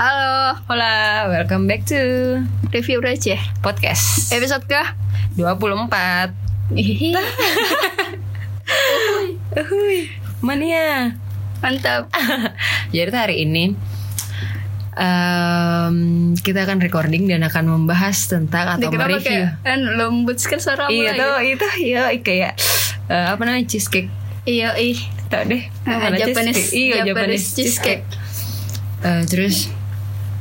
Halo, Hola, welcome back to review receh podcast. Episode ke? 24 Hihi, Uhuy, mania. Mantap. Jadi hari ini em, Kita akan recording dan akan membahas tentang atau kenapa mereview. kan lembut sekali suara Iya lagi? tuh, itu ya kayak eh, Apa namanya, cheesecake. Iya, ih. Tau deh mana Japanese, cheesecake? Iya, Japanese cheesecake. Eh, Terus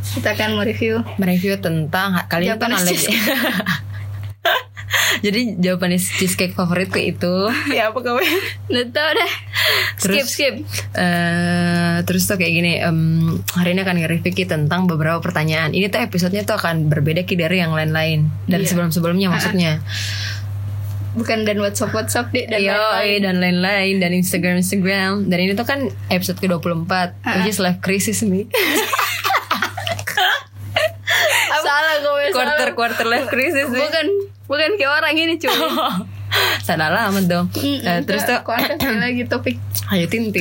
Kita akan mereview. Mereview tentang kalian tuh Japanese knowledge Jadi Japanese cheesecake favoritku itu. Ya apa kamu Nggak tau deh. Skip, Terus- skip eh terus tuh kayak gini em, hari ini akan nge-review tentang beberapa pertanyaan. Ini tuh episodenya tuh akan berbeda ki dari yang lain-lain. Dan Iya. sebelum-sebelumnya maksudnya. Bukan dan whatsapp-whatsapp deh Dan Yo, lain-lain. dan lain-lain. Dan Instagram Instagram. Dan ini tuh kan episode ke 24 which is life crisis nih Salah gue quarter quarter life crisis nih Bukan Bukan kayak orang ini cuy salah amat dong Mm, Eh, terus tuh sekali lagi topik Ayo tinting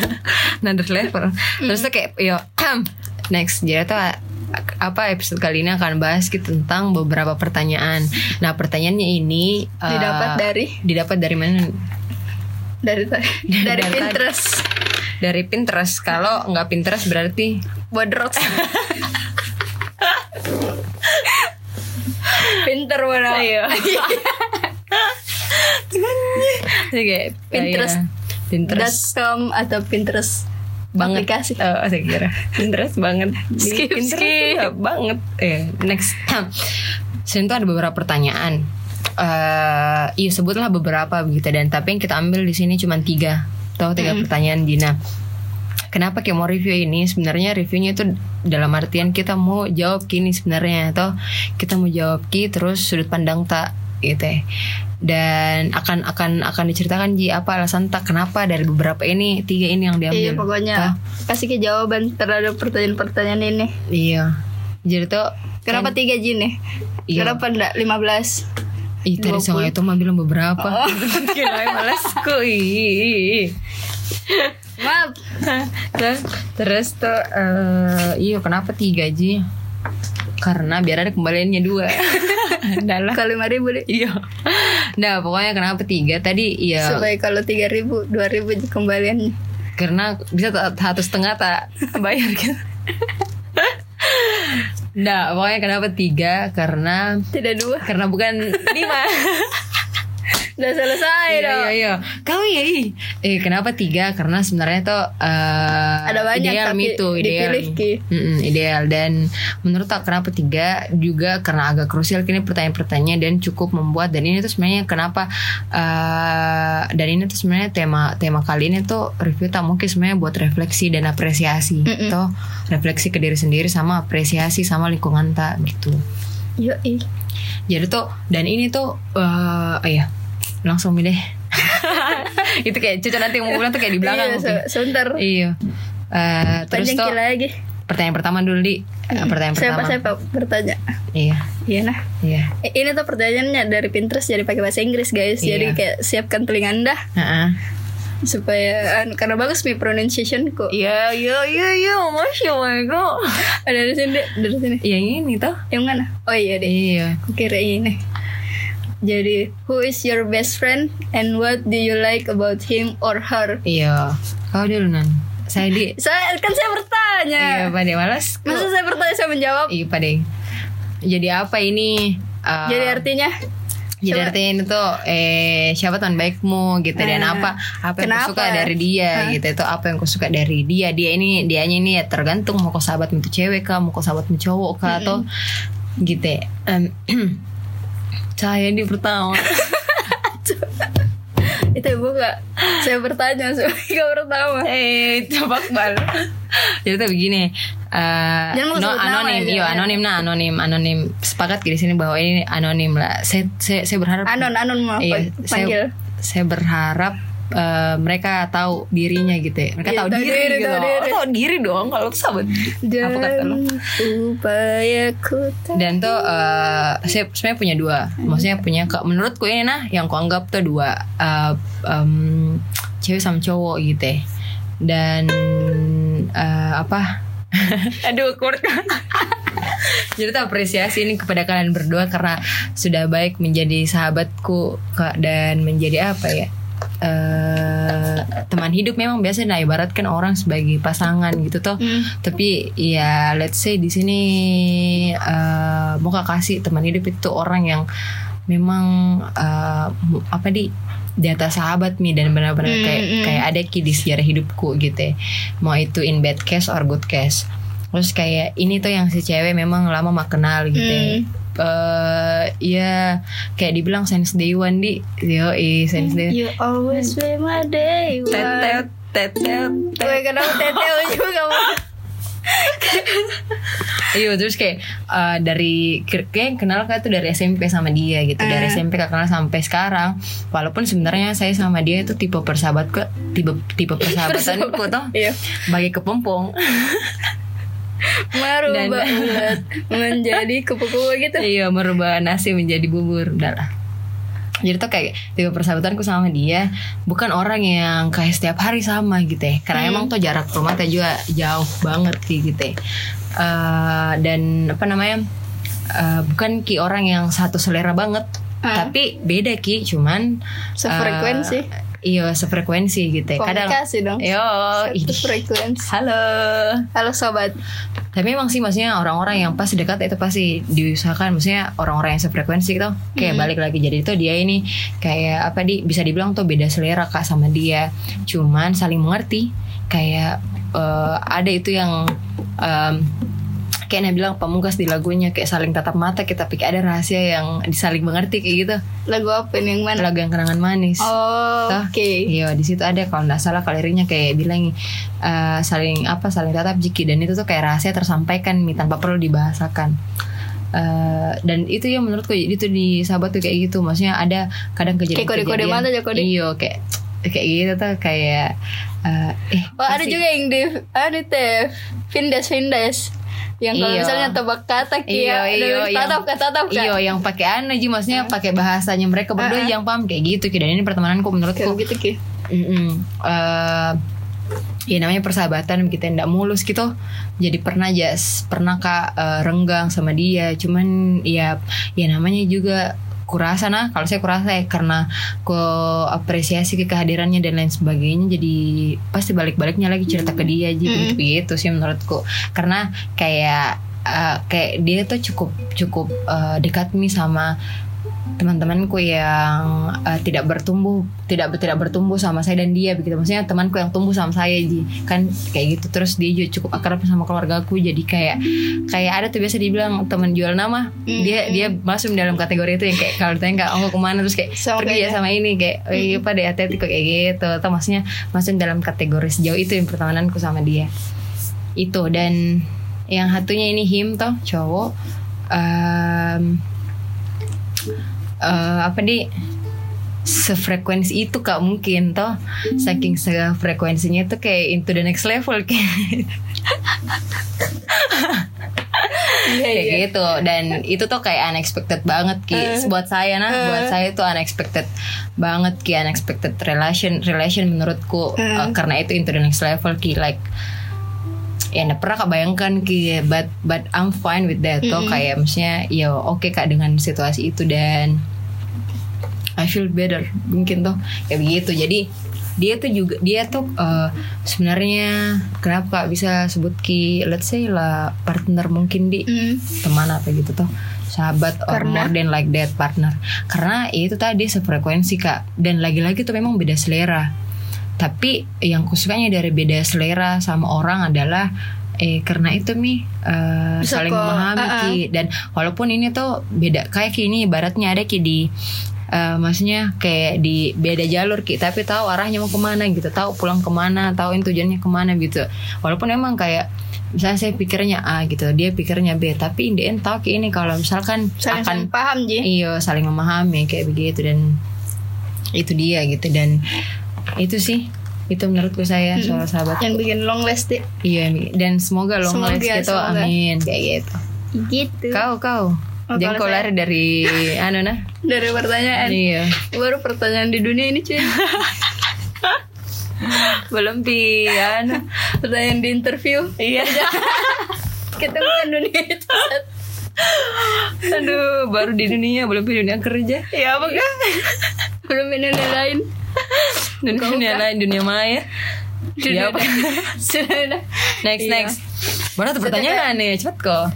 Another level Terus tuh kayak Yo Next Jadi tuh apa episode kali ini akan bahas gitu tentang beberapa pertanyaan. Nah pertanyaannya ini eh, Didapat dari? didapat dari mana? Dari Dari Dari. Pinterest Dari Pinterest. Kalau nggak Pinterest berarti Bodrot Pinter mana. Jadi kayak Pinterest. ya, Pinterest .com atau Pinterest banget. aplikasi. Oh, saya kira Pinterest banget. Skip, Pinterest skip. banget. Eh, next. Sini tuh ada beberapa pertanyaan. Eh, iya sebutlah beberapa begitu dan tapi yang kita ambil di sini cuma tiga, atau tiga pertanyaan Dina. Kenapa kayak mau review ini? Sebenarnya reviewnya itu dalam artian kita mau jawab kini sebenarnya atau kita mau jawab ki terus sudut pandang tak gitu ya. Dan akan akan akan diceritakan Ji apa alasan tak kenapa dari beberapa ini tiga ini yang diambil. Iya pokoknya Tah? kasih ke jawaban terhadap pertanyaan-pertanyaan ini. Iya. Jadi tuh Kenapa tiga Jin nih? Iya. Kenapa enggak 15? Ih tadi 20? sama itu mah bilang beberapa. Oh. Gila malasku. Ih. Maaf. terus terus tuh eh, iya kenapa tiga Ji? Karena biar ada kembaliannya dua. Dalam. Kalau 5 ribu deh. Iya. Nah pokoknya kenapa tiga tadi ya Supaya kalau 3 ribu, 2 ribu aja kembaliannya. karena bisa satu setengah tak bayar gitu. Nah pokoknya kenapa tiga karena Tidak dua. karena bukan lima. Udah selesai Iya dong. iya iya. Kau ya ih. Eh kenapa tiga? Karena sebenarnya tuh eh, Ada banyak, ideal tapi itu ideal. Mm-mm, ideal dan menurut tak kenapa tiga juga karena agak krusial kini pertanyaan-pertanyaan dan cukup membuat dan ini tuh sebenarnya kenapa eh dan ini tuh sebenarnya tema tema kali ini tuh review tak mungkin sebenarnya buat refleksi dan apresiasi Mm-mm. Tuh refleksi ke diri sendiri sama apresiasi sama lingkungan tak gitu. Yo, ih. Jadi tuh dan ini tuh eh iya langsung deh. itu kayak cucu nanti mau bilang tuh kayak di belakang. Iya, mungkin. sebentar. Iya. Eh, terus tuh lagi. pertanyaan pertama dulu di Eh, pertanyaan Siapa pertama. siapa bertanya? Iya, Iya nah. iya. Ini tuh pertanyaannya dari Pinterest jadi pakai bahasa Inggris guys. Jadi Iya. kayak siapkan telinga anda Heeh. supaya anu, karena bagus mi pronunciation kok. Iya, iya, iya, iya, masya Allah. Ada dari sini dari sini. Yang ini tuh. Yang mana? Oh iya deh. Iya. Kira ini. Jadi, who is your best friend and what do you like about him or her? Iya. Kau dulu nan. Saya di. Saya kan saya bertanya. Iya, pada malas. Masa saya bertanya saya menjawab? Iya, pada. Jadi apa ini? Eh, Jadi artinya Jadi Coba- artinya ini tuh eh siapa teman baikmu gitu dan Nah, apa apa yang kau suka dari dia gitu itu apa yang kau suka dari dia dia ini dianya ini ya tergantung mau kau sahabat itu cewek kah mau kau sahabat cowok kah atau gitu ya. Em, saya di pertama itu buka. Saya bertanya sebagai pertama. eh coba bal jadi begini eh Jangan mau no anonim iya ya. anonim nah anonim anonim sepakat di sini bahwa ini anonim lah saya saya, saya berharap Anon, Anon mau Iya, panggil. saya, saya berharap eh, mereka tahu dirinya gitu ya. Mereka Iya, tahu diri, diri, gitu. tahu diri. Oh, tahu diri dong kalau sahabat. Apa kata lo? Dan upaya ku tak- Dan tuh eh, saya sebenarnya punya dua. Maksudnya punya ke menurutku ini nah yang ku anggap tuh dua eh, em, cewek sama cowok gitu ya. Dan eh, apa Aduh awkward Jadi tuh apresiasi ini kepada kalian berdua Karena sudah baik menjadi sahabatku Kak, Dan menjadi apa ya eh teman hidup memang biasa nah ibaratkan orang sebagai pasangan gitu toh Hmm. tapi ya let's say di sini eh mau kasih teman hidup itu orang yang memang eh, apa di di atas sahabat mi dan benar-benar Hmm, kayak hmm. kayak ada ki di sejarah hidupku gitu ya. mau itu in bad case or good case terus kayak ini tuh yang si cewek memang lama mak kenal gitu ya. Hmm. Eh, ya kayak dibilang sense day one di. Yo sense day You always be my day one. tetet tetet Gue kenapa teteo juga mau Iya terus kayak eh, dari kayak kenal kak tuh dari SMP sama dia gitu. Dari Eh. SMP kak kenal sampai sekarang. Walaupun sebenarnya saya sama dia itu tipe persahabat kok tipe tipe persahabatanku toh. Iya. Bagi kepompong Merubah Dan- Menjadi kupu-kupu gitu iya merubah nasi menjadi bubur udah lah jadi tuh kayak tipe persahabatanku sama dia bukan orang yang kayak setiap hari sama gitu ya karena Hmm. emang tuh jarak rumah teh juga jauh banget sih gitu ya. Eh, dan apa namanya eh, bukan ki orang yang satu selera banget Ah. tapi beda ki cuman Sefrekuensi. eh, iya sefrekuensi gitu ya. Kadang Komunikasi dong. Yo Satu frekuensi halo. Halo sobat. Tapi emang sih maksudnya orang-orang yang pas dekat itu pasti diusahakan. Maksudnya orang-orang yang sefrekuensi gitu. Kayak Hmm. balik lagi jadi itu dia ini kayak apa di bisa dibilang tuh beda selera kak sama dia. Cuman saling mengerti. Kayak eh, ada itu yang em, kayak Nah bilang pamungkas di lagunya kayak saling tatap mata kita pikir ada rahasia yang disaling mengerti kayak gitu. Lagu apa ini yang mana? lagu yang kenangan manis. Oh oke Iya di situ ada kalau nggak salah kalau liriknya kayak bilang eh, saling apa saling tatap jiki dan itu tuh kayak rahasia tersampaikan Mi, tanpa perlu dibahasakan. Eh, dan itu ya menurutku itu di sahabat tuh kayak gitu maksudnya ada kadang kejadian Kayak kode-kode mata aja, kode. iya kayak kayak gitu tuh kayak eh eh Oh ada juga yang di Ada teh Vindes Vindes Yang kalau Iya. misalnya tebak kata Kia Iya, iya, yang- Tatap kata tatap kan Iya yang pakai anu Ji maksudnya pakai bahasanya mereka berdua Ah, ah. yang paham kayak gitu Ki. dan ini pertemananku menurutku Kayak gitu Ki Mm-mm. Eh, ya namanya persahabatan kita tidak mulus gitu jadi pernah jas pernah kak eh, renggang sama dia cuman ya ya namanya juga kurasa nah kalau saya kurasa ya karena ku apresiasi ke kehadirannya dan lain sebagainya jadi pasti balik-baliknya lagi cerita ke dia aja Mm. gitu begitu sih menurutku karena kayak eh, kayak dia tuh cukup cukup eh, dekat nih sama teman-temanku yang eh, tidak bertumbuh tidak tidak bertumbuh sama saya dan dia begitu. Maksudnya temanku yang tumbuh sama saya ji kan kayak gitu. Terus dia juga cukup akrab sama keluargaku jadi kayak kayak ada tuh biasa dibilang teman jual nama. Hmm, dia dia masuk dalam kategori itu yang kayak kalau ditanya kak oh ke mana? Terus kayak Sama pergi ya sama ini kayak oh iya pak deh hati-hati kok kayak gitu. Atau maksudnya masuk dalam kategori sejauh itu yang pertemananku sama dia. Itu dan yang satunya ini him toh cowok. Em, eh, apa di sefrekuensi itu kak mungkin toh. Saking sefrekuensinya tuh kayak into the next level kayak kayak iya. gitu. Dan itu tuh kayak unexpected banget ki. Eh. buat saya nah Eh. buat saya itu unexpected banget ki. Unexpected relation relation menurutku. Eh. Uh, karena itu into the next level ki. Like ya nggak pernah kak bayangkan ki? But but I'm fine with that toh. Mm-mm. kayak maksudnya ya oke kak dengan situasi itu dan I feel better mungkin tuh kayak begitu. Jadi dia tuh juga dia tuh uh, sebenarnya kenapa kak bisa sebut ki? Let's say lah partner mungkin di. Hmm. teman apa gitu tuh sahabat or Karena? more than like that partner. Karena itu tadi sefrekuensi kak. Dan lagi-lagi tuh memang beda selera tapi yang kusukanya dari beda selera sama orang adalah eh karena itu mi Bisa saling kok, memahami uh-uh. ki. Dan walaupun ini tuh beda kayak ki ini ibaratnya ada ki di eh, maksudnya kayak di beda jalur ki. Tapi tahu arahnya mau ke mana gitu tahu pulang ke mana tahu tujuannya ke mana gitu. Walaupun emang kayak misalnya saya pikirnya A gitu dia pikirnya B. Tapi in the end tahu ini kalau misalkan Saling akan saling paham Ji. Iya saling memahami kayak begitu. Dan itu dia gitu. Dan itu sih. Itu menurutku saya soal sahabat. Yang bikin long lasting iya Mi. dan semoga long Semoga, life gitu. semoga. amin. Kayak gitu. Gitu. Kau kau. Oh, jangan kau lari dari anu nah. Dari pertanyaan. Iya. Baru pertanyaan di dunia ini cuy. Belum pi anu pertanyaan di interview. Iya. Ketemu kan dunia itu aduh baru di dunia belum di dunia kerja. Ya apa kan belum ini lain dunia, dunia lain dunia maya. Ya apa sudah next Iya. next. Mana tuh pertanyaan nih cepet kok.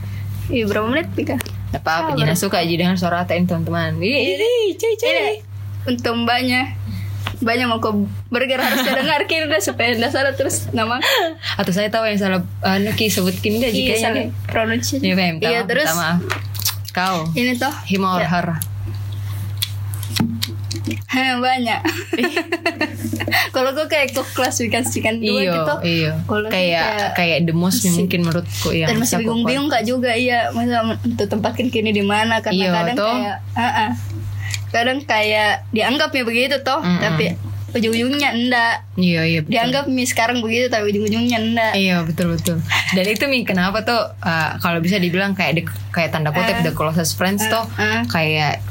Iya berapa menit Pika? Gak apa-apa Jina suka aja dengan suara ATM teman-teman. Ih, cuy cuy. Ini untuk mbaknya Banyak mau ke burger harus dengar. Kira supaya tidak salah terus. Nama Atau saya tahu yang salah Anu Ki sebutkin gak Iya jika salah. Yang pronunciation Iya Iya terus? maaf. Kau. Ini toh. Him or Ya. her banyak Kalau gue kayak kok klasifikasikan dua Iyo gitu Iyo saya Kayak kayak- Kayak the most Masih- mungkin menurutku yang dan masih bingung-bingung kak juga iya masa untuk tempatkan kini di mana karena Iya, kadang toh. kayak ah, ah. kadang kayak dianggapnya begitu toh Mm-mm. tapi ujung-ujungnya enggak Iya iya betul. dianggap mi sekarang begitu tapi ujung-ujungnya enggak Iya betul betul. Dan itu mi kenapa tuh uh, kalau bisa dibilang kayak the- kayak tanda kutip Eh. the closest friends tuh eh. kayak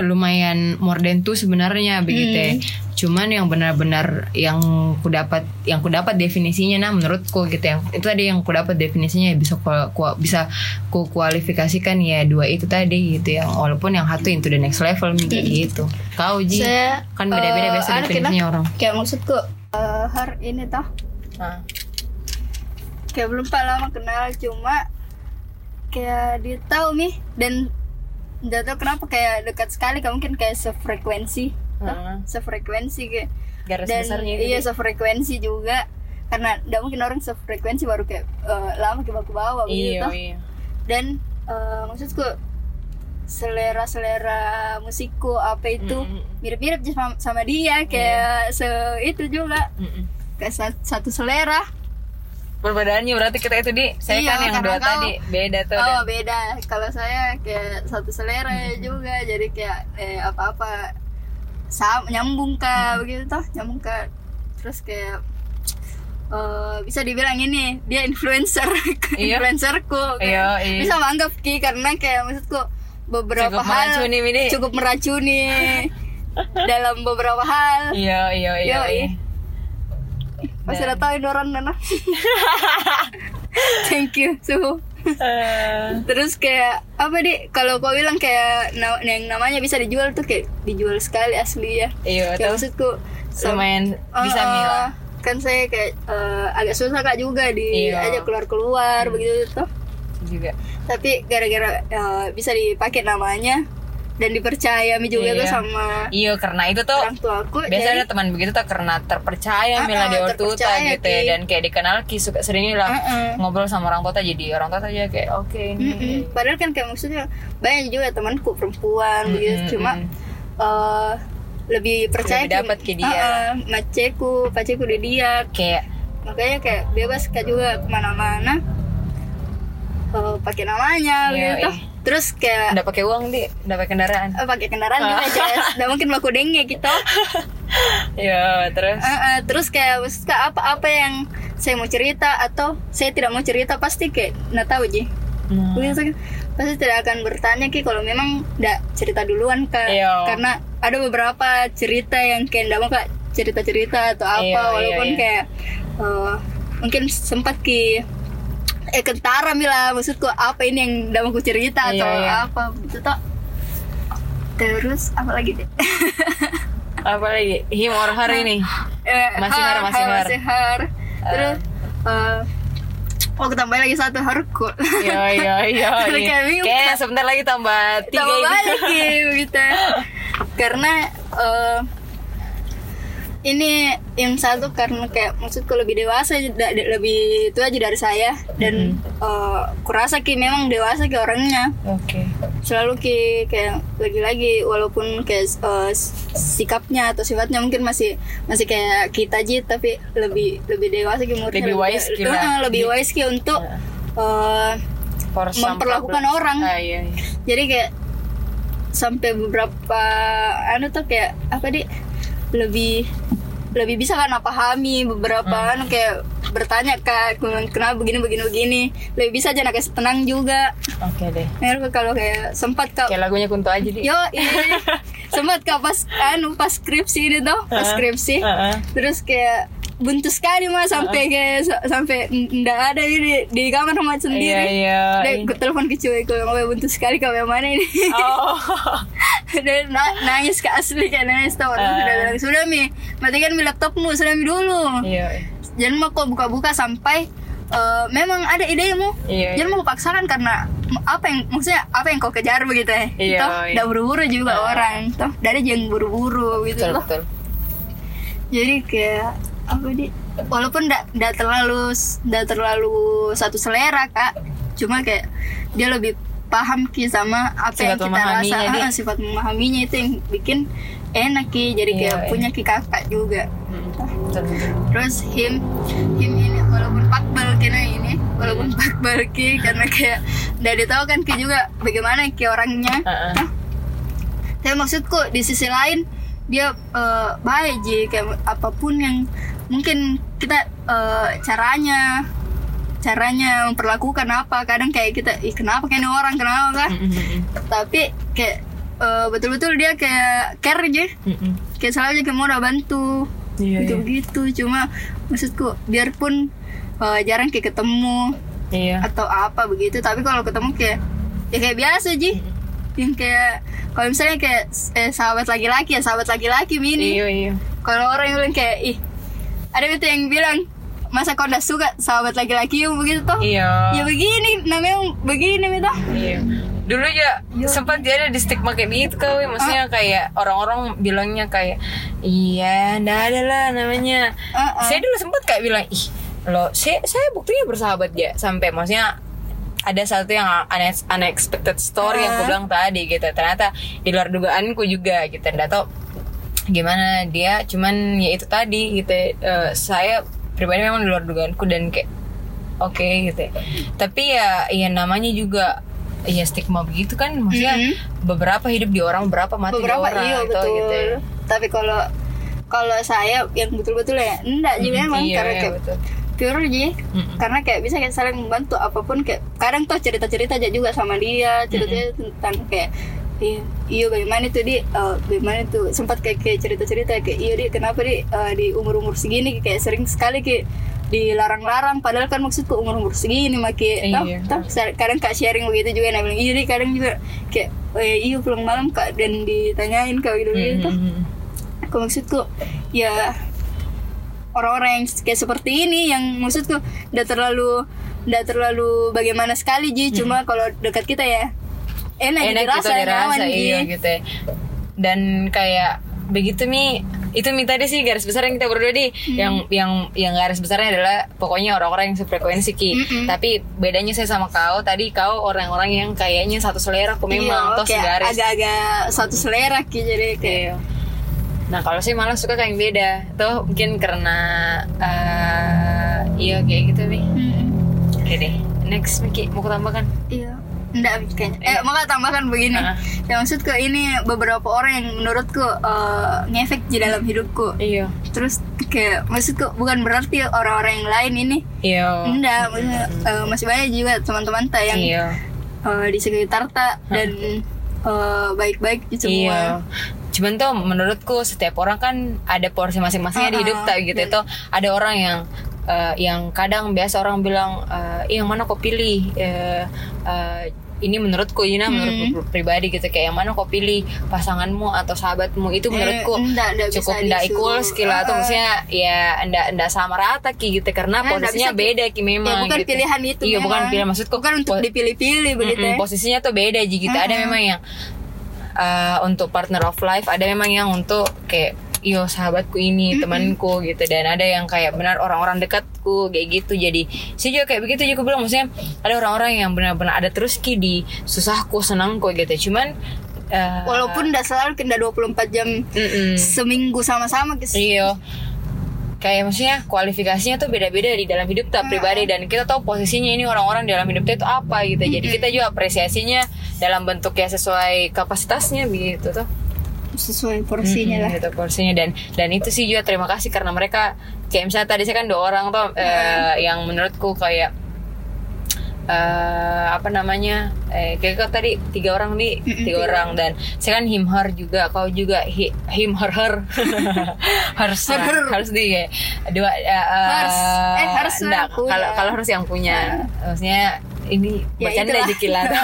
lumayan more than two sebenarnya begitu. ya. Hmm. Cuman yang benar-benar yang ku dapat yang ku dapat definisinya nah menurutku gitu yang itu tadi yang ku dapat definisinya ya bisa ku, ku- bisa ku kualifikasikan ya dua itu tadi gitu yang walaupun yang satu into the next level kayak gitu. Kau ji saya kan beda-beda eh, biasa definisinya kena- orang. kayak maksudku eh, har ini toh Ah. kayak belum pak lama kenal cuma kayak dia tahu mi dan tidak tahu kenapa kayak dekat sekali kayak mungkin kayak sefrekuensi. Heeh. sefrekuensi kayak Garis dan besarnya itu iya sefrekuensi juga. Karena tidak mungkin orang sefrekuensi baru kayak eh, lama ke baku bawah begitu Iya, iya. dan eh, maksudku selera selera musikku apa itu Mm, mm, mirip-mirip sama, sama dia kayak se itu juga. Mm, mm. kayak sa- satu selera Perbedaannya berarti kita itu di saya Iya, kan yang dua kau- tadi beda tuh. oh dan- beda kalau saya kayak satu selera juga jadi kayak eh, apa-apa sama nyambung kah begitu toh nyambung kah terus kayak eh, bisa dibilang ini dia influencer Iya. influencerku Iya, iya. bisa menganggap ki karena kayak maksudku beberapa Cukup hal meracuni, cukup meracuni dalam beberapa hal Iya iya iya. Yoi. iya. Pasti Dan- udah tahu orang Nana? Thank you suhu. Eh, terus kayak apa di kalau kau bilang kayak na- yang namanya bisa dijual tuh kayak dijual sekali asli ya. Iya ya tuh maksudku lumayan bisa Eh, Mila. kan saya kayak eh, agak susah kak juga di Iya. aja keluar keluar begitu tuh. Juga. tapi gara-gara eh, bisa dipakai namanya dan dipercaya mi juga Iya. tuh sama Iya karena itu tuh orang tua aku biasa jadi- teman begitu tuh karena terpercaya Ah, Mila ah, di ortuta terpercaya, gitu ya dan kayak dikenal Ki suka sering lah Ah, ah. ngobrol sama orang tua jadi orang tua aja kayak oke ini Mm-mm. Padahal kan kayak maksudnya banyak juga temanku perempuan Mm-mm, begitu cuma eh, lebih percaya Lebih dapat ke dia. Ah, ah, maceku, paceku di dia. kayak Makanya kayak bebas kak juga ke mana-mana eh, pakai namanya Iya, begitu. Iya. Terus kayak udah pakai uang di udah pakai kendaraan eh, pakai kendaraan juga Ah. Jess. Nggak mungkin laku denge gitu. Iya terus Ah, ah, terus kayak maksud Kak, apa-apa yang saya mau cerita atau saya tidak mau cerita pasti kayak nggak tahu ji. Hmm. Kan pasti tidak akan bertanya ki kalau memang tidak cerita duluan kak Iya. karena ada beberapa cerita yang kayak tidak mau kak cerita cerita atau apa Iya, iya, walaupun iya. kayak eh, mungkin sempat ki eh kentara mila maksudku apa ini yang tidak mau cerita Iya, atau iya. apa gitu toh terus apa lagi deh apa lagi him or her ini Eh, Masih har, masih har. masih har. terus eh, oh aku tambahin lagi satu harku Iya iya iya. Karena iya. kayak sebentar lagi tambah tiga tambah balik gitu gitu karena eh, ini yang satu karena kayak maksudku lebih dewasa da- da- lebih tua aja dari saya dan eh, kurasa ki memang dewasa ki orangnya Oke. selalu ki kayak lagi-lagi walaupun kayak eh, sikapnya atau sifatnya mungkin masih masih kayak kita aja tapi lebih lebih dewasa ki umurnya Lebih wise ki. Eh, lebih wise ki untuk some Memperlakukan problems. orang. Ah, iya, iya. jadi kayak sampai beberapa anu tuh kayak apa di lebih lebih bisa kan pahami beberapa anu kayak bertanya kak kenapa begini begini begini lebih bisa aja kasih tenang juga Oke deh. Nah, kalau kayak sempat kak Kayak lagunya Kunto aja di. yo ini sempat kak pas anu pas skripsi ini tuh pas skripsi Heeh. terus kayak buntu sekali mah sampai kayak sa- sampai ndak ada ini di kamar rumah sendiri Iya, iya. Ke telepon ke cewekku yang buntu sekali kau yang mana ini Oh. Na- nangis ke asli kayak nangis tau Ah. sudah bilang sudah mi matikan mi laptopmu sudah mi dulu Iya. jangan mau kau buka-buka sampai eh, memang ada idemu Iya, jangan mau paksakan karena apa yang maksudnya apa yang kau kejar begitu ya Iya, toh iya. udah buru-buru juga Ah. orang toh dari jangan buru-buru gitu Betul loh betul. jadi kayak apa di walaupun ndak ndak terlalu ndak terlalu satu selera kak cuma kayak dia lebih paham ki sama apa yang Sifat kita rasa memahaminya, Di. Ah, sifat memahaminya itu yang bikin enak ki jadi kayak Iya, iya. punya ki kakak juga Hmm, betul. terus him him ini walaupun pakbal kena ini walaupun pakbal ki karena kayak udah ditahu kan ki juga bagaimana ki orangnya Heeh. Hah? tapi maksudku di sisi lain dia eh, baik ji kayak apa pun yang mungkin kita eh, caranya caranya memperlakukan apa. Kadang kayak kita ih kenapa kayak ini orang? Kenapa kah? Mm, mm, mm, tapi kayak eh, betul-betul dia kayak care aja. Mm, mm. kayak selalu aja kayak mau udah bantu. Iya, gitu iya. gitu. Cuma maksudku biarpun eh, jarang kayak ketemu Iya. atau apa begitu tapi kalau ketemu kayak ya kayak biasa ji. Yang kayak kalau misalnya kayak eh, sahabat laki-laki ya sahabat laki-laki mini Iya iya. kalau orang yang bilang kayak ih ada itu yang bilang masa kau udah suka sahabat laki-laki yang begitu toh Iya. ya begini namanya begini itu Iya. Dulu ya sempat dia ada di stigma kayak gitu kau, maksudnya kayak orang-orang bilangnya kayak iya, ndak ada lah namanya. Ah, ah. Saya dulu sempat kayak bilang ih, lo saya saya buktinya bersahabat ya sampai maksudnya ada satu yang unex- unexpected story yang Ah. aku bilang tadi gitu. Ternyata di luar dugaanku juga gitu. Nggak tahu gimana dia cuman ya itu tadi gitu eh, saya pribadi memang di luar dugaanku dan kayak oke gitu ya. tapi ya ya namanya juga ya stigma begitu kan maksudnya Mhm. beberapa hidup di orang beberapa mati beberapa di orang iya itu betul gitu ya. tapi kalau kalau saya yang betul-betul ya enggak juga Mhm, emang iya, karena iya, kayak betul. pure aja Mm-mm. karena kayak bisa kayak saling membantu apa pun kayak kadang tuh cerita-cerita aja juga sama dia ceritanya tentang kayak iya iya bagaimana tuh di? Eh, bagaimana tuh? Sempat kayak kayak cerita-cerita kayak iya di kenapa di eh, di umur-umur segini kayak sering sekali kayak dilarang-larang. Padahal kan maksudku umur-umur segini maki Iya. toh, toh, kadang kak sharing begitu juga nah bilang iya di kadang juga kayak oh, iya, iya pulang malam kak dan ditanyain kau gitu gitu. Mhm. aku maksudku ya orang-orang yang kayak seperti ini yang maksudku udah terlalu udah terlalu bagaimana sekali ji. Cuma kalau dekat kita ya enak, enak dirasa, gitu dirasa iya gitu ya. dan kayak begitu mi itu mi tadi sih garis besar yang kita berdua di Hmm. yang yang yang garis besarnya adalah pokoknya orang-orang yang sefrekuensi ki Mm-mm. tapi bedanya saya sama kau tadi kau orang-orang yang kayaknya satu selera aku memang Iya, toh kayak segaris agak-agak satu selera ki jadi kayak Iya. Nah kalau saya malah suka kayak yang beda Tuh mungkin karena eh Iya kayak gitu Mi Mm-mm. Oke deh Next Miki mau tambahkan iya Enggak kayaknya. Iya. Eh maka tambahkan begini? Ah. Ya maksudku ini beberapa orang yang menurutku eh, ngefek di dalam hidupku. Iya. Terus kayak maksudku bukan berarti orang-orang yang lain ini. Iya. Enggak, maksudnya eh, masih banyak juga teman-teman tak yang Iya. eh, di sekitar tak dan eh, baik-baik gitu semua. Iya. Cuman tuh menurutku setiap orang kan ada porsi masing-masingnya di Ah, hidup ah. tak gitu. Dan- Tuh ada orang yang eh, yang kadang biasa orang bilang eh, "Ih, yang mana kau pilih Eh, eh, ini menurutku Yuna Hmm. menurutku pribadi gitu kayak yang mana kau pilih pasanganmu atau sahabatmu itu Eh, menurutku enggak, enggak cukup disuruh. equal skill atau Ah, ah. maksudnya ya enggak enggak sama rata ki gitu karena Eh, enggak posisinya bisa, beda ki memang ya bukan gitu. pilihan itu iya bukan pilihan maksudku bukan untuk dipilih-pilih begitu Mm-mm, ya. posisinya tuh beda ji gitu ada Mm-mm. memang yang uh, untuk partner of life ada memang yang untuk kayak yo sahabatku ini temanku gitu dan ada yang kayak benar orang-orang dekatku kayak gitu jadi sih juga kayak begitu juga bilang maksudnya ada orang-orang yang benar-benar ada terus ki di susahku senangku gitu cuman uh, Walaupun enggak selalu kena 24 jam mm-mm. seminggu sama-sama guys. Iya. Kayak maksudnya kualifikasinya tuh beda-beda di dalam hidup kita pribadi dan kita tahu posisinya ini orang-orang dalam hidup itu apa gitu. Jadi kita juga apresiasinya dalam bentuk ya sesuai kapasitasnya begitu tuh. Sesuai porsinya lah. Gitu porsinya dan dan itu sih juga terima kasih karena mereka kayak misalnya tadi saya kan dua orang tuh eh, yang menurutku kayak eh, apa namanya eh kayak kau tadi tiga orang nih tiga orang dan saya kan him her juga kau juga hi- him her her harus Her, her. harus di kayak dua eh, eh, Harus. Eh, harus enggak, aku kalau ya. kalau harus yang punya maksudnya ini Ya, itulah. aja kilat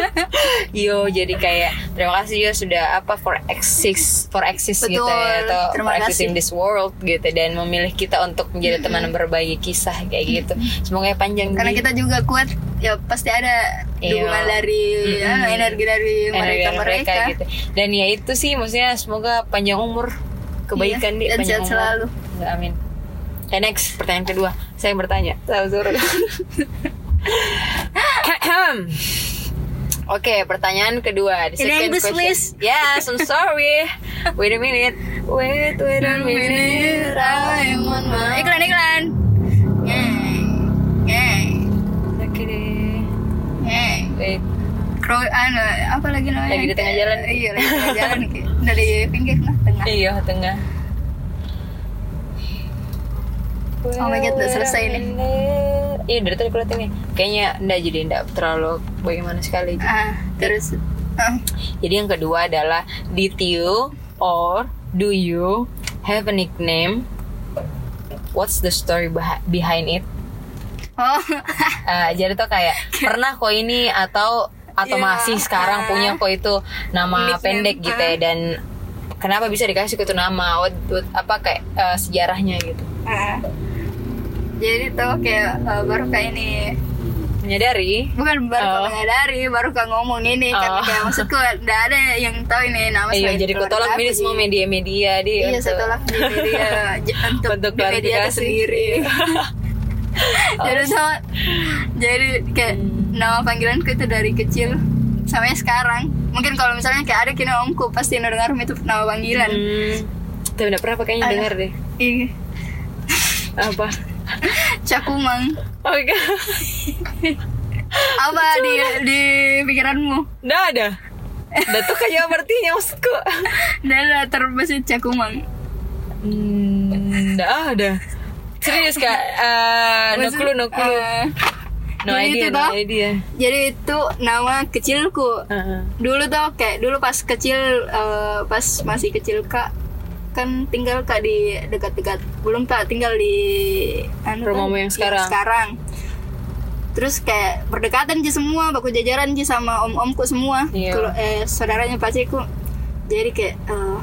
yo jadi kayak terima kasih yo sudah apa for exist for exist gitu Betul, ya atau terima for exist in this world gitu dan memilih kita untuk menjadi teman berbagi kisah kayak gitu. Semoga panjang karena Di. kita juga kuat ya pasti ada Iya. dukungan dari ya, Mm-mm. energi dari energi mereka mereka gitu. Dan ya itu sih maksudnya semoga panjang umur. Kebaikan Iya, di panjang umur. selalu. Ya, amin. Dan next pertanyaan kedua. Saya yang bertanya. Tahu, Oke, pertanyaan kedua. The In second English, question. please. Yes, I'm sorry. Wait a minute. Wait, wait a minute. I want my... iklan iklan. Wait. Kro, anu, apa lagi namanya? Lagi di tengah jalan. Iya, lagi di tengah jalan. Dari pinggir nah, tengah. Iya, tengah. Oh my God, udah selesai nih. Iya, dari tadi aku liat ini. Kayaknya enggak jadi enggak terlalu bagaimana sekali. Ah, terus ah, Jadi yang kedua adalah did you or do you have a nickname? What's the story behi- behind it? Oh, Eh, jadi tuh kayak pernah kok ini atau atau Iya, masih sekarang ah. punya kok itu nama Nickname, pendek gitu ya dan kenapa bisa dikasih itu nama? What, what- apa kayak eh, sejarahnya gitu? ah. Jadi tuh kayak eh, baru kayak ini Menyadari? bukan baru Oh. menyadari baru kau ngomong ini Oh. karena kayak maksudku nggak ada yang tahu ini nama Iya, jadi kau tolak ini semua media-media di Iya, saya tolak di media untuk, Untuk di media sendiri. jadi tuh, jadi kayak Hmm. nama panggilanku itu dari kecil sampai sekarang. Mungkin kalau misalnya kayak ada kini omku pasti dengar itu nama panggilan. Hmm, tapi enggak pernah kayaknya Ada. dengar deh. Iya, Apa? Cakumang. Oke. Apa di di pikiranmu? Enggak ada. Udah tuh kayak artinya maksudku. Dan terbesit cakumang. Hmm, ada. Serius kak? Eh, no Maksud- clue, no clue. eh, No jadi idea, itu no toh. idea. jadi itu nama kecilku. Heeh. dulu tuh kayak dulu pas kecil eh, pas masih kecil kak kan tinggal kak di dekat-dekat belum tak tinggal di anu Rumahmu kan, yang sekarang? sekarang terus kayak berdekatan sih semua baku jajaran sih sama om-omku semua Iya. kalau eh saudaranya paciku jadi kayak eh,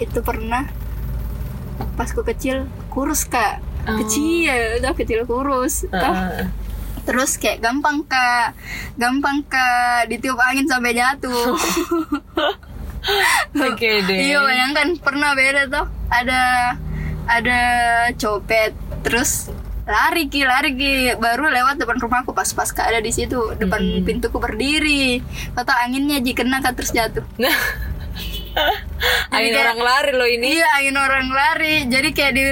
itu pernah pas ku kecil kurus kak Oh. kecil udah kecil kurus Toh, Heeh. Terus kayak gampang kak, gampang kak ditiup angin sampai jatuh. Oke deh. Iya bayangkan pernah beda tuh ada ada copet terus lari ki lari ki baru lewat depan rumahku pas pas kak ada di situ depan pintuku berdiri kata anginnya ji kena kak terus jatuh Nah. Angin kayak- orang lari loh ini. iya angin orang lari jadi kayak di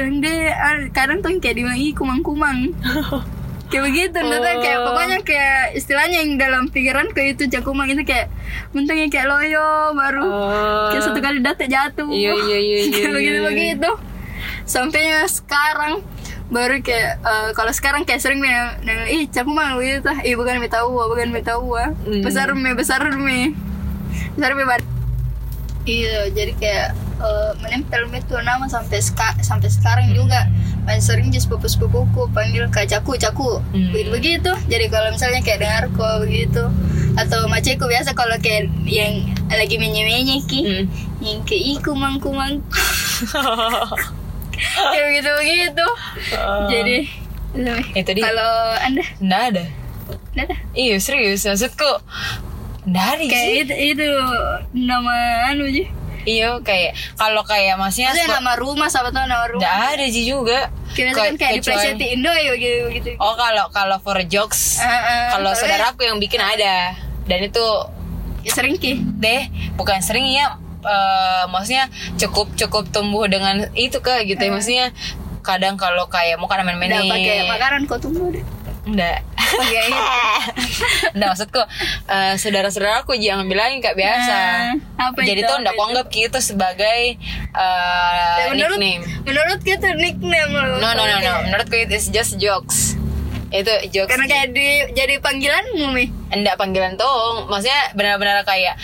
ah, kadang tuh kayak dibilang ih kumang kumang kayak begitu oh. kayak pokoknya kayak istilahnya yang dalam pikiranku itu cakumang itu kayak untungnya kayak loyo baru Oh. kayak satu kali datek jatuh Iya, iya, iya, iya, kayak iya, begitu iya. begitu sampainya sekarang baru kayak eh, kalau sekarang kayak sering nih neng- ih cakumang begitu tah ih bukan minta uang bukan minta uang Hmm. besar me besar me besar me bad- iya jadi kayak eh, menempel itu nama sampai seka- sampai sekarang juga masih sering just sepupu sepupuku panggil kak caku caku Hmm. begitu begitu jadi kalau misalnya kayak dengar kok begitu atau maceku biasa kalau kayak yang lagi menye menye ki Hmm. yang kayak ih kumang kumang kayak begitu begitu jadi Itu dia. kalau anda Nggak ada. nggak ada Iya serius maksudku. Ada kayak sih. itu itu nama anu aja Iya kayak kalau kayak masnya Maksudnya nama rumah siapa tahu nama rumah Nggak ada sih juga. Kira kan kayak di Playstation Indo ya gitu gitu. Oh kalau kalau for jokes, Ah, ah, kalau saudaraku yang bikin ada dan itu Ya sering ki. deh bukan sering ya eh, maksudnya cukup cukup tumbuh dengan itu ke gitu ya maksudnya kadang kalau kayak mau kan main-main nih pakai makanan kau tunggu deh. Enggak itu. enggak maksudku eh, saudara-saudaraku jangan bilangin kak biasa Ah, apa jadi itu, tuh enggak itu? aku anggap gitu sebagai Ya, menurut nickname menurut kita nickname loh. no no no no Kayak- menurutku it is just jokes itu jokes Karena kayak di, jadi panggilanmu mi. enggak panggilan tong maksudnya benar-benar kayak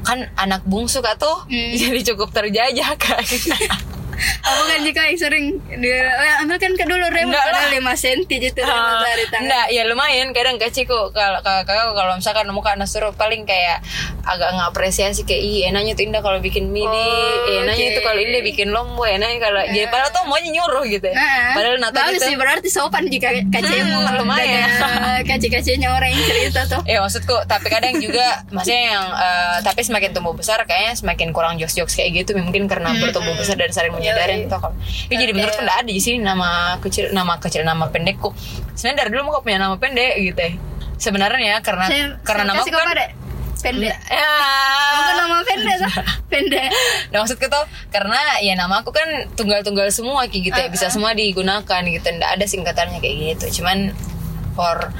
kan anak bungsu kak tuh Hmm. jadi cukup terjajah kan Apa kan jika yang sering dia oh, ambil kan ke dulu padahal lah. 5 cm gitu remote dari tangan. Enggak, ya lumayan kadang keciku kalau kalau kalau kalau misalkan muka anak suruh paling kayak agak ngapresiasi kayak ih enaknya tuh indah kalau bikin mini, Oh, eh, enaknya oke. itu kalau indah bikin lombo, enaknya kalau jadi padahal tuh maunya nyuruh gitu. ya. Nah, Padahal Nata bagus gitu. sih berarti sopan jika kacemu Hmm, lumayan. kaci-kacinya orang yang cerita tuh. Ya maksudku, tapi kadang juga maksudnya yang eh, tapi semakin tumbuh besar kayaknya semakin kurang jokes-jokes kayak gitu mungkin karena bertumbuh besar dan saling menyadari Yoi. gitu kalau. Ya, jadi menurutku enggak ada di sini nama kecil nama kecil nama pendekku. Sebenarnya dari dulu muka punya nama pendek gitu. ya. Sebenarnya karena Saya, karena saya nama kan kepada pendek. Ya. Itu nama pendek tuh. Pendek. Nah maksudku tuh karena ya nama aku kan tunggal-tunggal semua kayak gitu ya bisa semua digunakan gitu nggak ada singkatannya kayak gitu cuman for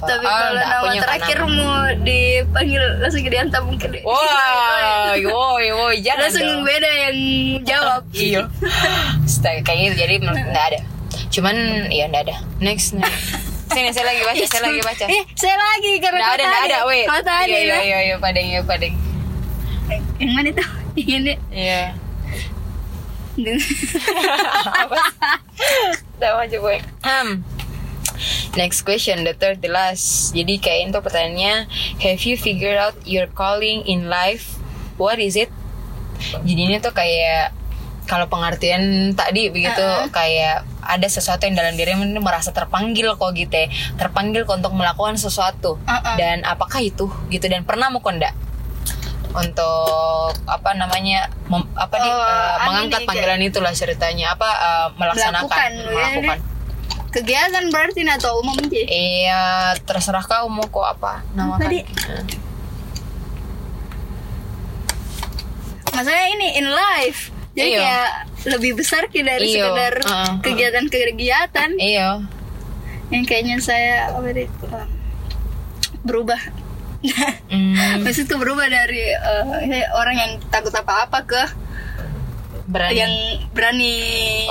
Tapi all, kalau nama punya terakhir mau dipanggil langsung diantar mungkin deh. Wah, woi, woi, jangan langsung dong. beda yang jawab. Iya. Astaga, kayak gitu jadi nggak ada. Cuman ya nggak ada. Next, next. Sini saya lagi baca, saya lagi baca. Eh, saya lagi karena Nggak ada, nggak ada, wait. Kau tadi Iya, iya, iya, iya, padeng, iya, padeng. Yang mana tuh? Ini. Iya. Apa? Udah maju boy. Um, next question, the third, the last. Jadi kayak itu pertanyaannya, have you figured out your calling in life? What is it? Jadi ini tuh kayak kalau pengertian tadi begitu Uh-uh. kayak ada sesuatu yang dalam dirimu ini merasa terpanggil kok gitu ya. terpanggil kok untuk melakukan sesuatu Uh-uh. dan apakah itu gitu dan pernah mau kok enggak untuk apa namanya mem- apa Oh, eh, anu mengangkat nih, panggilan itulah ceritanya apa eh, melaksanakan Melakukan, ya, melakukan Kegiatan berarti atau umum sih? iya terserah kau mau kok apa namakan Tadi. Maksudnya ini in life. Jadi Iya. kayak lebih besar ki dari Iya. sekedar Uh-uh. kegiatan-kegiatan iya yang kayaknya saya apa uh, berubah. Hmm, Maksudku berubah dari uh, orang yang takut apa-apa ke berani. Yang berani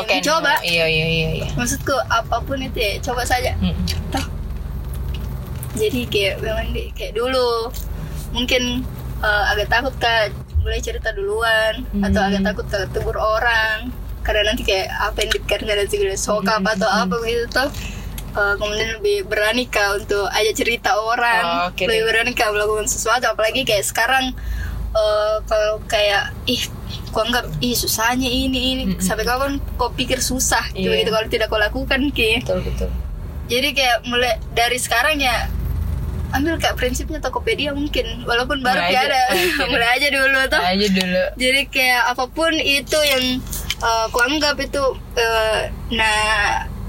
Oke, mencoba. iya iya iya iya. Maksudku apa pun itu ya coba saja. Mm. Toh. Jadi kayak memang di, kayak dulu. Mungkin uh, agak takut kak. Mulai cerita duluan. Atau agak takut tegur orang. Karena nanti kayak apa yang dikatakan dan segala soka apa atau apa gitu tuh Uh, kemudian lebih berani kak untuk aja cerita orang. Oh, oke lebih deh. berani kak melakukan sesuatu. Apalagi kayak sekarang uh, kalau kayak ih kok anggap ih susahnya ini ini. Sampai kapan kau pikir susah? Iya. gitu. Kalau tidak kau lakukan ki. Betul betul. Jadi kayak mulai dari sekarang ya ambil kayak prinsipnya Tokopedia mungkin. Walaupun baru Mulai aja. ada. Mulai aja dulu tuh aja dulu. Jadi kayak apa pun itu yang uh, ku anggap itu uh, nah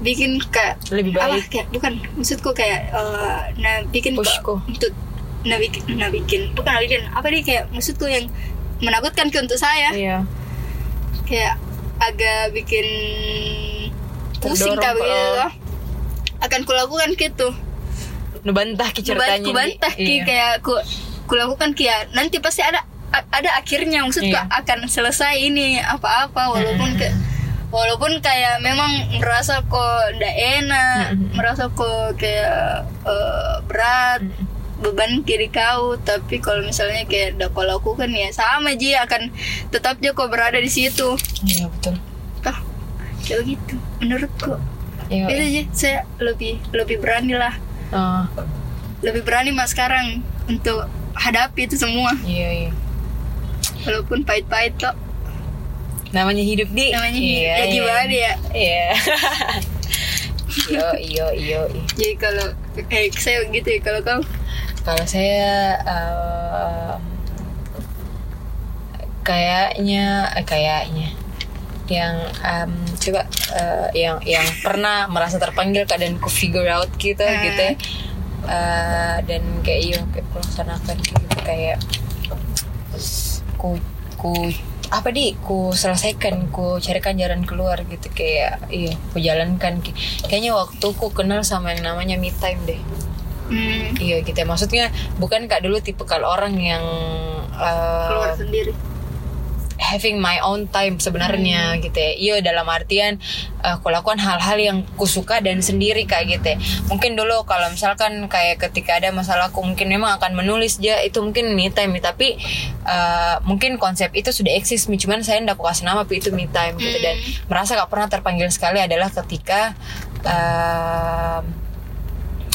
bikin kayak Lebih baik. kayak bukan maksudku kayak uh, nah bikin Pushku. untuk nah bikin nah bikin. Bukan nah bikin apa nih kayak maksudku yang menakutkan ke untuk saya. Iya. Kayak agak bikin pusing kak begitu loh. akan kulakukan gitu. Nubantah ki ceritanya ku bantah ki Iya. kayak ku kulakukan ki ya. Nanti pasti ada ada akhirnya. Maksudku Iya. akan selesai ini apa-apa. Walaupun kayak walaupun kayak memang merasa kok ndak enak merasa kok kayak eh, berat beban kiri kau. Tapi kalau misalnya kayak udah kau lakukan ya sama ji akan tetap aja kau berada di situ. Iya betul. Toh, kayak gitu menurutku. Iya. Itu aja saya lebih lebih berani lah. Oh, lebih berani mas sekarang untuk hadapi itu semua. Iya iya. Walaupun pahit-pahit kok namanya hidup di. Namanya iya, ya iya. gimana ya? Iya. Iyo iyo iyo iyo. jadi kalau eh saya gitu ya kalau kau Kalau saya em, kayaknya eh, kayaknya yang em, coba eh, yang yang pernah merasa terpanggil keadaan ku figure out gitu Hmm. gitu ya. Eh, dan kayak iya kayak ku laksanakan gitu kayak ku ku apa di ku selesaikan ku carikan jalan keluar gitu kayak iya ku jalankan kayaknya waktu ku kenal sama yang namanya me time deh hmm, Iya gitu ya. Maksudnya bukan kak dulu tipe kalau orang yang eh, keluar sendiri. having my own time sebenarnya gitu ya. Iya dalam artian uh, aku lakukan hal-hal yang ku suka dan sendiri kayak gitu ya. mungkin dulu kalau misalkan kayak ketika ada masalah aku mungkin memang akan menulis aja itu mungkin me time tapi uh, mungkin konsep itu sudah eksis cuman saya ndak kasih nama tapi itu me time gitu. Dan merasa gak pernah terpanggil sekali adalah ketika uh,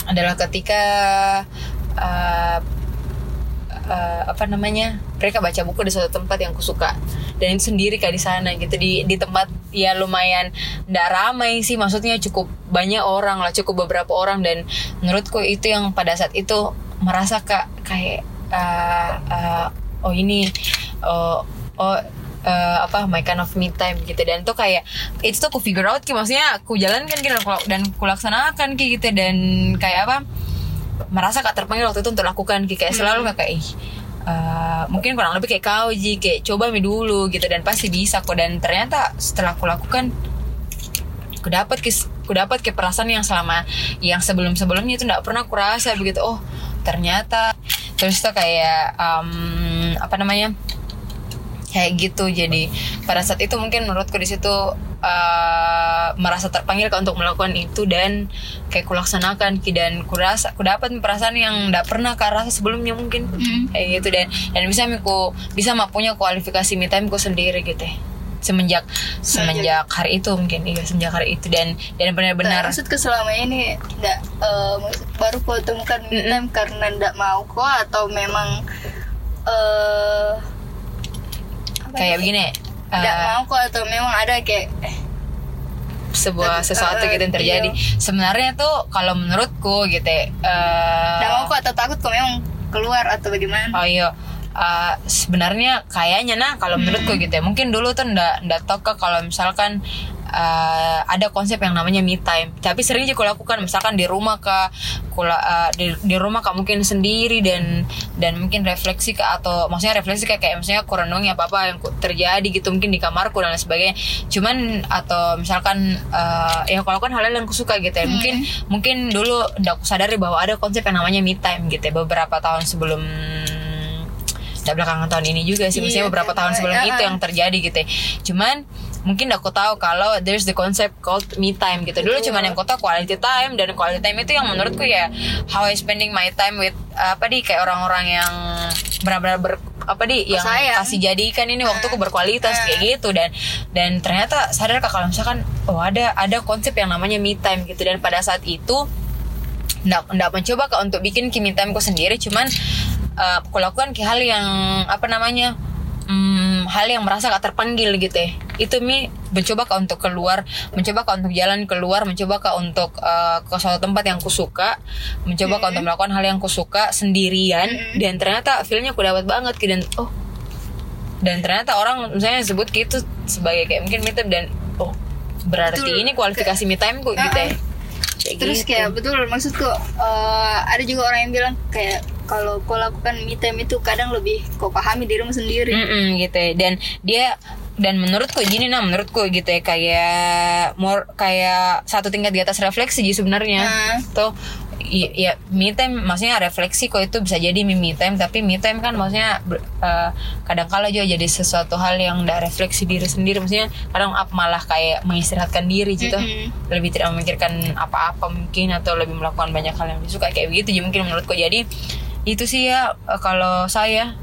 adalah ketika uh, uh, apa namanya mereka baca buku di suatu tempat yang kusuka dan itu sendiri kayak di sana gitu. Di di tempat ya lumayan ndak ramai sih. Maksudnya cukup banyak orang lah cukup beberapa orang. Dan menurutku itu yang pada saat itu merasa kak kayak uh, uh, oh ini oh oh uh, apa my kind of me time gitu. Dan tuh kayak itu tuh aku figure out ki. Maksudnya aku jalankan gitu dan aku laksanakan ki gitu. Dan kayak apa merasa gak terpanggil waktu itu untuk lakukan ki. Kayak selalu gak kayak ih Uh, mungkin kurang lebih kayak kau Ji kayak coba mi dulu gitu. Dan pasti bisa kok. Dan ternyata setelah aku lakukan aku dapat aku dapat ke perasaan yang selama yang sebelum sebelumnya itu nggak pernah aku rasa begitu. Oh ternyata terus tuh kayak um, apa namanya kayak gitu jadi pada saat itu mungkin menurutku di situ uh, merasa terpanggil untuk melakukan itu dan kayak kulaksanakan dan kurasa aku dapat perasaan yang tidak pernah rasa sebelumnya mungkin Mm. kayak gitu dan dan bisa aku bisa punya kualifikasi me time ku sendiri gitu ya. semenjak semenjak hari itu mungkin iya semenjak hari itu dan dan benar-benar Nah, maksud ke selama ini nggak eh, maksud- baru kau temukan me Mm-mm. time karena ndak mau kok atau memang eh apa kayak ya? begini nggak uh, mau kok atau memang ada kayak eh, sebuah sesuatu uh, gitu yang terjadi. sebenarnya tuh kalau menurutku gitu ya, uh, nggak mau kok atau takut kok memang keluar atau bagaimana? Oh iya, Uh, sebenarnya kayaknya nah kalau menurutku gitu ya mungkin dulu tuh ndak ndak tahu kak kalau misalkan uh, ada konsep yang namanya me time. Tapi sering aja aku lakukan misalkan di rumah kak kula, uh, di, di rumah kak mungkin sendiri dan dan mungkin refleksi kak atau maksudnya refleksi kak kayak misalnya aku renungi apa apa yang terjadi gitu mungkin di kamarku dan lain sebagainya. Cuman atau misalkan uh, ya aku lakukan hal-hal yang aku suka gitu ya. Mungkin mungkin dulu ndak aku sadari bahwa ada konsep yang namanya me time gitu ya. Beberapa tahun sebelum belakangan tahun ini juga sih. Maksudnya Iya, beberapa kayak tahun sebelum ya. itu yang terjadi gitu ya. Cuman mungkin aku tahu kalau there's the concept called me time gitu. Dulu cuman yang tahu quality time dan quality time itu yang menurutku ya how I spending my time with apa di kayak orang-orang yang benar-benar ber apa di yang Sayang. kasih jadikan ini waktuku berkualitas kayak gitu. Dan dan ternyata sadar kak kalau misalkan oh ada ada konsep yang namanya me time gitu. Dan pada saat itu nggak nggak mencoba kak untuk bikin kimi timeku sendiri. Cuman uh, aku lakukan ke hal yang apa namanya hmm, hal yang merasa gak terpanggil gitu ya itu mi mencoba kak untuk keluar mencoba kak untuk jalan keluar mencoba kak untuk uh, ke suatu tempat yang kusuka mencoba kak untuk melakukan hal yang kusuka sendirian dan ternyata feelnya aku dapat banget dan oh. Dan ternyata orang misalnya sebut gitu sebagai kayak mungkin me time dan oh berarti Betul. ini kualifikasi me time ku gitu ya? Kayak terus gitu. kayak betul maksudku eh, ada juga orang yang bilang kayak kalau kau lakukan me time itu kadang lebih kau pahami dirimu sendiri. Mm-mm, gitu ya. Dan dia dan menurutku gini nah menurutku gitu ya kayak more kayak satu tingkat di atas refleksi sih sebenarnya Hmm. tuh i- ya me time maksudnya refleksi kok itu bisa jadi me time tapi me time kan maksudnya ber- eh, kadang kala juga jadi sesuatu hal yang tidak refleksi diri sendiri maksudnya kadang ap- malah kayak mengistirahatkan diri gitu Mm-mm. lebih tidak memikirkan apa-apa mungkin atau lebih melakukan banyak hal yang disuka kayak begitu jadi mungkin menurutku jadi itu sih ya eh, kalau saya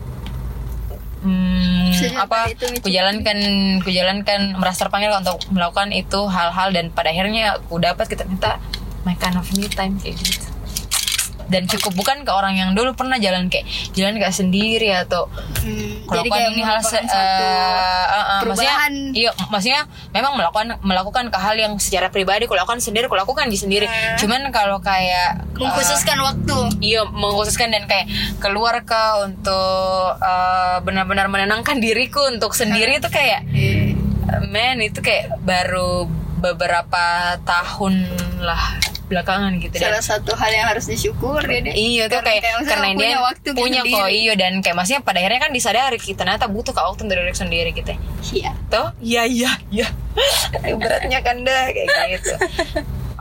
hmm, apa tadi itu Michi. kujalankan kujalankan merasa terpanggil untuk melakukan itu hal-hal dan pada akhirnya aku dapat kita ternyata my kind of me time kayak gitu dan cukup bukan ke orang yang dulu pernah jalan kayak jalan kayak sendiri atau Hmm, kalau ini hal se- eh, eh, eh, maksudnya iya maksudnya memang melakukan melakukan ke hal yang secara pribadi aku lakukan sendiri aku lakukan di sendiri. Hmm. cuman kalau kayak eh, mengkhususkan waktu. Iya mengkhususkan dan kayak keluar ke untuk eh, benar-benar menenangkan diriku untuk sendiri itu kayak eh, man itu kayak baru beberapa tahun lah belakangan gitu dan salah satu hal yang harus disyukuri deh. Iya tuh kayak, maksudnya karena punya dia waktu gitu punya sendiri. kok iya dan kayak maksudnya pada akhirnya kan disadari kita ternyata butuh kak waktu dari diri sendiri gitu Iya. Tuh, iya iya iya. Beratnya kan dah kayak gitu.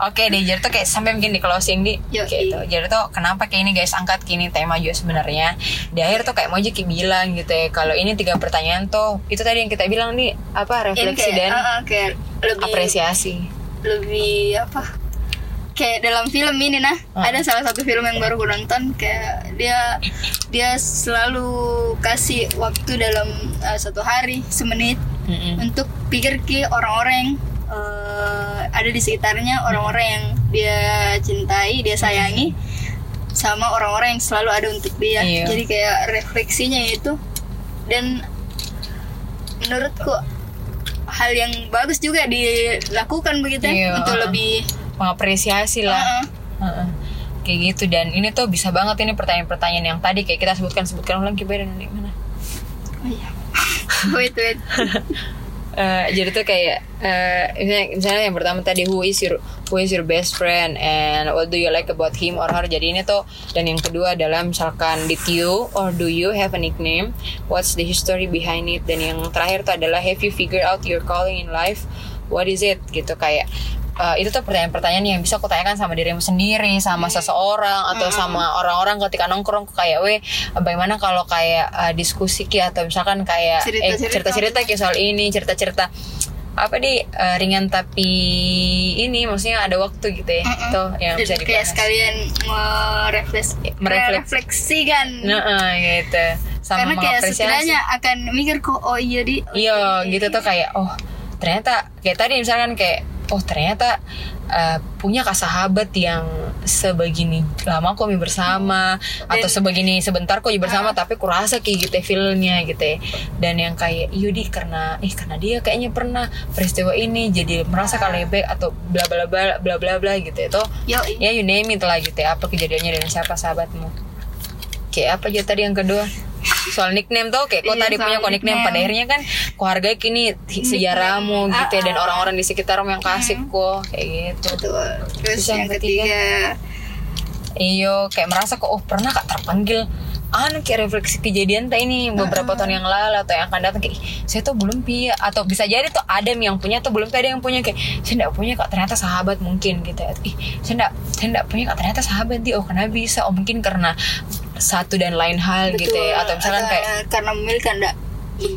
Oke deh, jadi tuh kayak sampai mungkin di closing di Yoi. kayak gitu. Jadi tuh kenapa kayak ini guys angkat kini tema juga sebenarnya. Di akhir tuh kayak mau kayak bilang gitu ya. Kalau ini tiga pertanyaan tuh itu tadi yang kita bilang nih apa refleksi kayak, dan kayak lebih apresiasi. lebih apa kayak dalam film ini nah Ah. ada salah satu film yang baru gue nonton kayak dia dia selalu kasih waktu dalam uh, satu hari semenit Mm-mm. untuk pikir ke orang-orang yang uh, ada di sekitarnya orang-orang yang dia cintai dia sayangi sama orang-orang yang selalu ada untuk dia Iya. jadi kayak refleksinya itu dan menurutku hal yang bagus juga dilakukan begitu ya, Iya, untuk lebih Mengapresiasi lah. uh-uh. Heeh. Kayak gitu dan ini tuh bisa banget ini pertanyaan-pertanyaan yang tadi kayak kita sebutkan sebutkan ulang kita dan mana. Oh iya. wait wait. Eh, jadi tuh kayak eh, misalnya, misalnya yang pertama tadi who is your who is your best friend and what do you like about him or her jadi ini tuh dan yang kedua adalah misalkan did you or do you have a nickname what's the history behind it dan yang terakhir tuh adalah have you figured out your calling in life what is it gitu kayak eh, itu tuh pertanyaan-pertanyaan yang bisa aku tanyakan sama dirimu sendiri, sama seseorang atau sama orang-orang ketika nongkrong kayak, weh, bagaimana kalau kayak eh, diskusi ki? Atau misalkan kayak eh, Cerita-cerita. cerita-cerita kayak soal ini cerita-cerita. Apa di eh, ringan tapi ini maksudnya ada waktu gitu ya Mm-mm. tuh yang bisa kayak dibahas sekalian merefleks Merefleks- merefleksikan. nah eh, gitu. Sama karena kayak setidaknya akan mikir kok oh iya di oh iya gitu tuh kayak oh ternyata kayak tadi misalkan kayak oh ternyata eh, punya kak sahabat yang sebegini lama kok mi bersama atau sebegini sebentar kok bersama tapi kurasa kayak gitu ya feelnya gitu ya. Dan yang kayak iya di karena ih karena dia kayaknya pernah peristiwa ini jadi merasa kalebek atau bla bla bla bla bla bla gitu ya. Toh yo. ya you name it lah gitu ya apa kejadiannya dengan siapa sahabatmu. Kayak apa aja tadi yang kedua soal nickname tuh kayak kok Iya, tadi punya kok nickname. Nickname. pada akhirnya kan kok hargai kini sejarahmu Nickname, gitu ya dan ah, ah. orang-orang di sekitarmu yang kasih kok kayak gitu. Betul. Terus Terus yang yang ketiga? iyo kayak merasa kok oh pernah kak terpanggil. Anu kayak refleksi kejadian tak ini beberapa tahun yang lalu atau yang akan datang kayak "Ih, saya tuh belum punya atau bisa jadi tuh ada yang punya tuh belum ada yang punya kayak saya enggak punya kak ternyata sahabat mungkin gitu ya. Ih saya enggak saya enggak punya kak ternyata sahabat dia. Oh kenapa bisa. Oh mungkin karena satu dan lain hal gitu ya atau misalkan kayak eh, karena memiliki enggak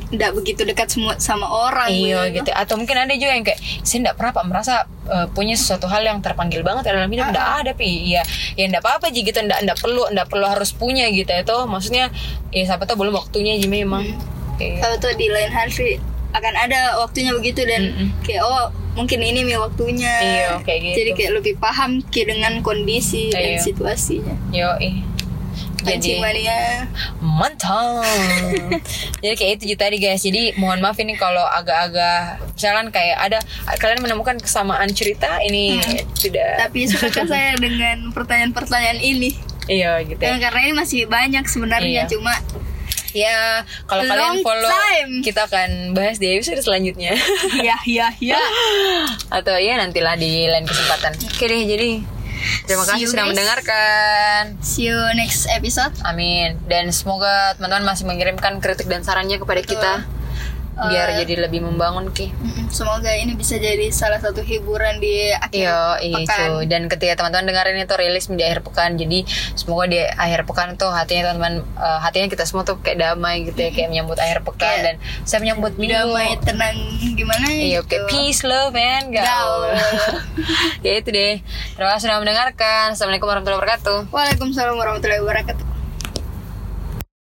enggak begitu dekat semua sama orang Iya begitu. gitu atau mungkin ada juga yang kayak saya enggak pernah Pak, merasa eh, punya sesuatu hal yang terpanggil banget dalam hidup enggak ada pi iya ya enggak apa-apa Ji gitu enggak enggak perlu enggak perlu harus punya gitu itu maksudnya ya siapa tahu belum waktunya Ji memang Kayak- Kalau tuh di lain hal sih akan ada waktunya begitu dan Mm-mm. kayak oh mungkin ini nih waktunya. Iya, kayak gitu. Jadi kayak lebih paham ki dengan kondisi dan Iya. situasinya. yo ih Jadi mania. mantap jadi kayak itu juga tadi guys jadi mohon maaf ini kalau agak-agak misalkan kayak ada kalian menemukan kesamaan cerita ini tidak Tapi suka saya dengan pertanyaan-pertanyaan ini. iya gitu ya. Dan karena ini masih banyak sebenarnya Iya. cuma ya kalau kalian follow time. kita akan bahas di episode selanjutnya ya ya ya. atau ya nantilah di lain kesempatan oke deh jadi terima See kasih sudah guys. mendengarkan See you next episode. amin dan semoga teman-teman masih mengirimkan kritik dan sarannya kepada kita biar Eh, jadi lebih membangun ki Semoga ini bisa jadi salah satu hiburan di akhir Iya, iya pekan. cuy. Dan ketika teman-teman dengerin itu rilis di akhir pekan, jadi semoga di akhir pekan tuh hatinya teman-teman, eh, hatinya kita semua tuh kayak damai gitu ya, kayak menyambut akhir pekan Kayak dan saya menyambut minggu. Damai, tenang, gimana Iya, gitu. kayak peace, love, man. Gaul. ya itu deh. Terima kasih sudah mendengarkan. Assalamualaikum warahmatullahi wabarakatuh. Waalaikumsalam warahmatullahi wabarakatuh.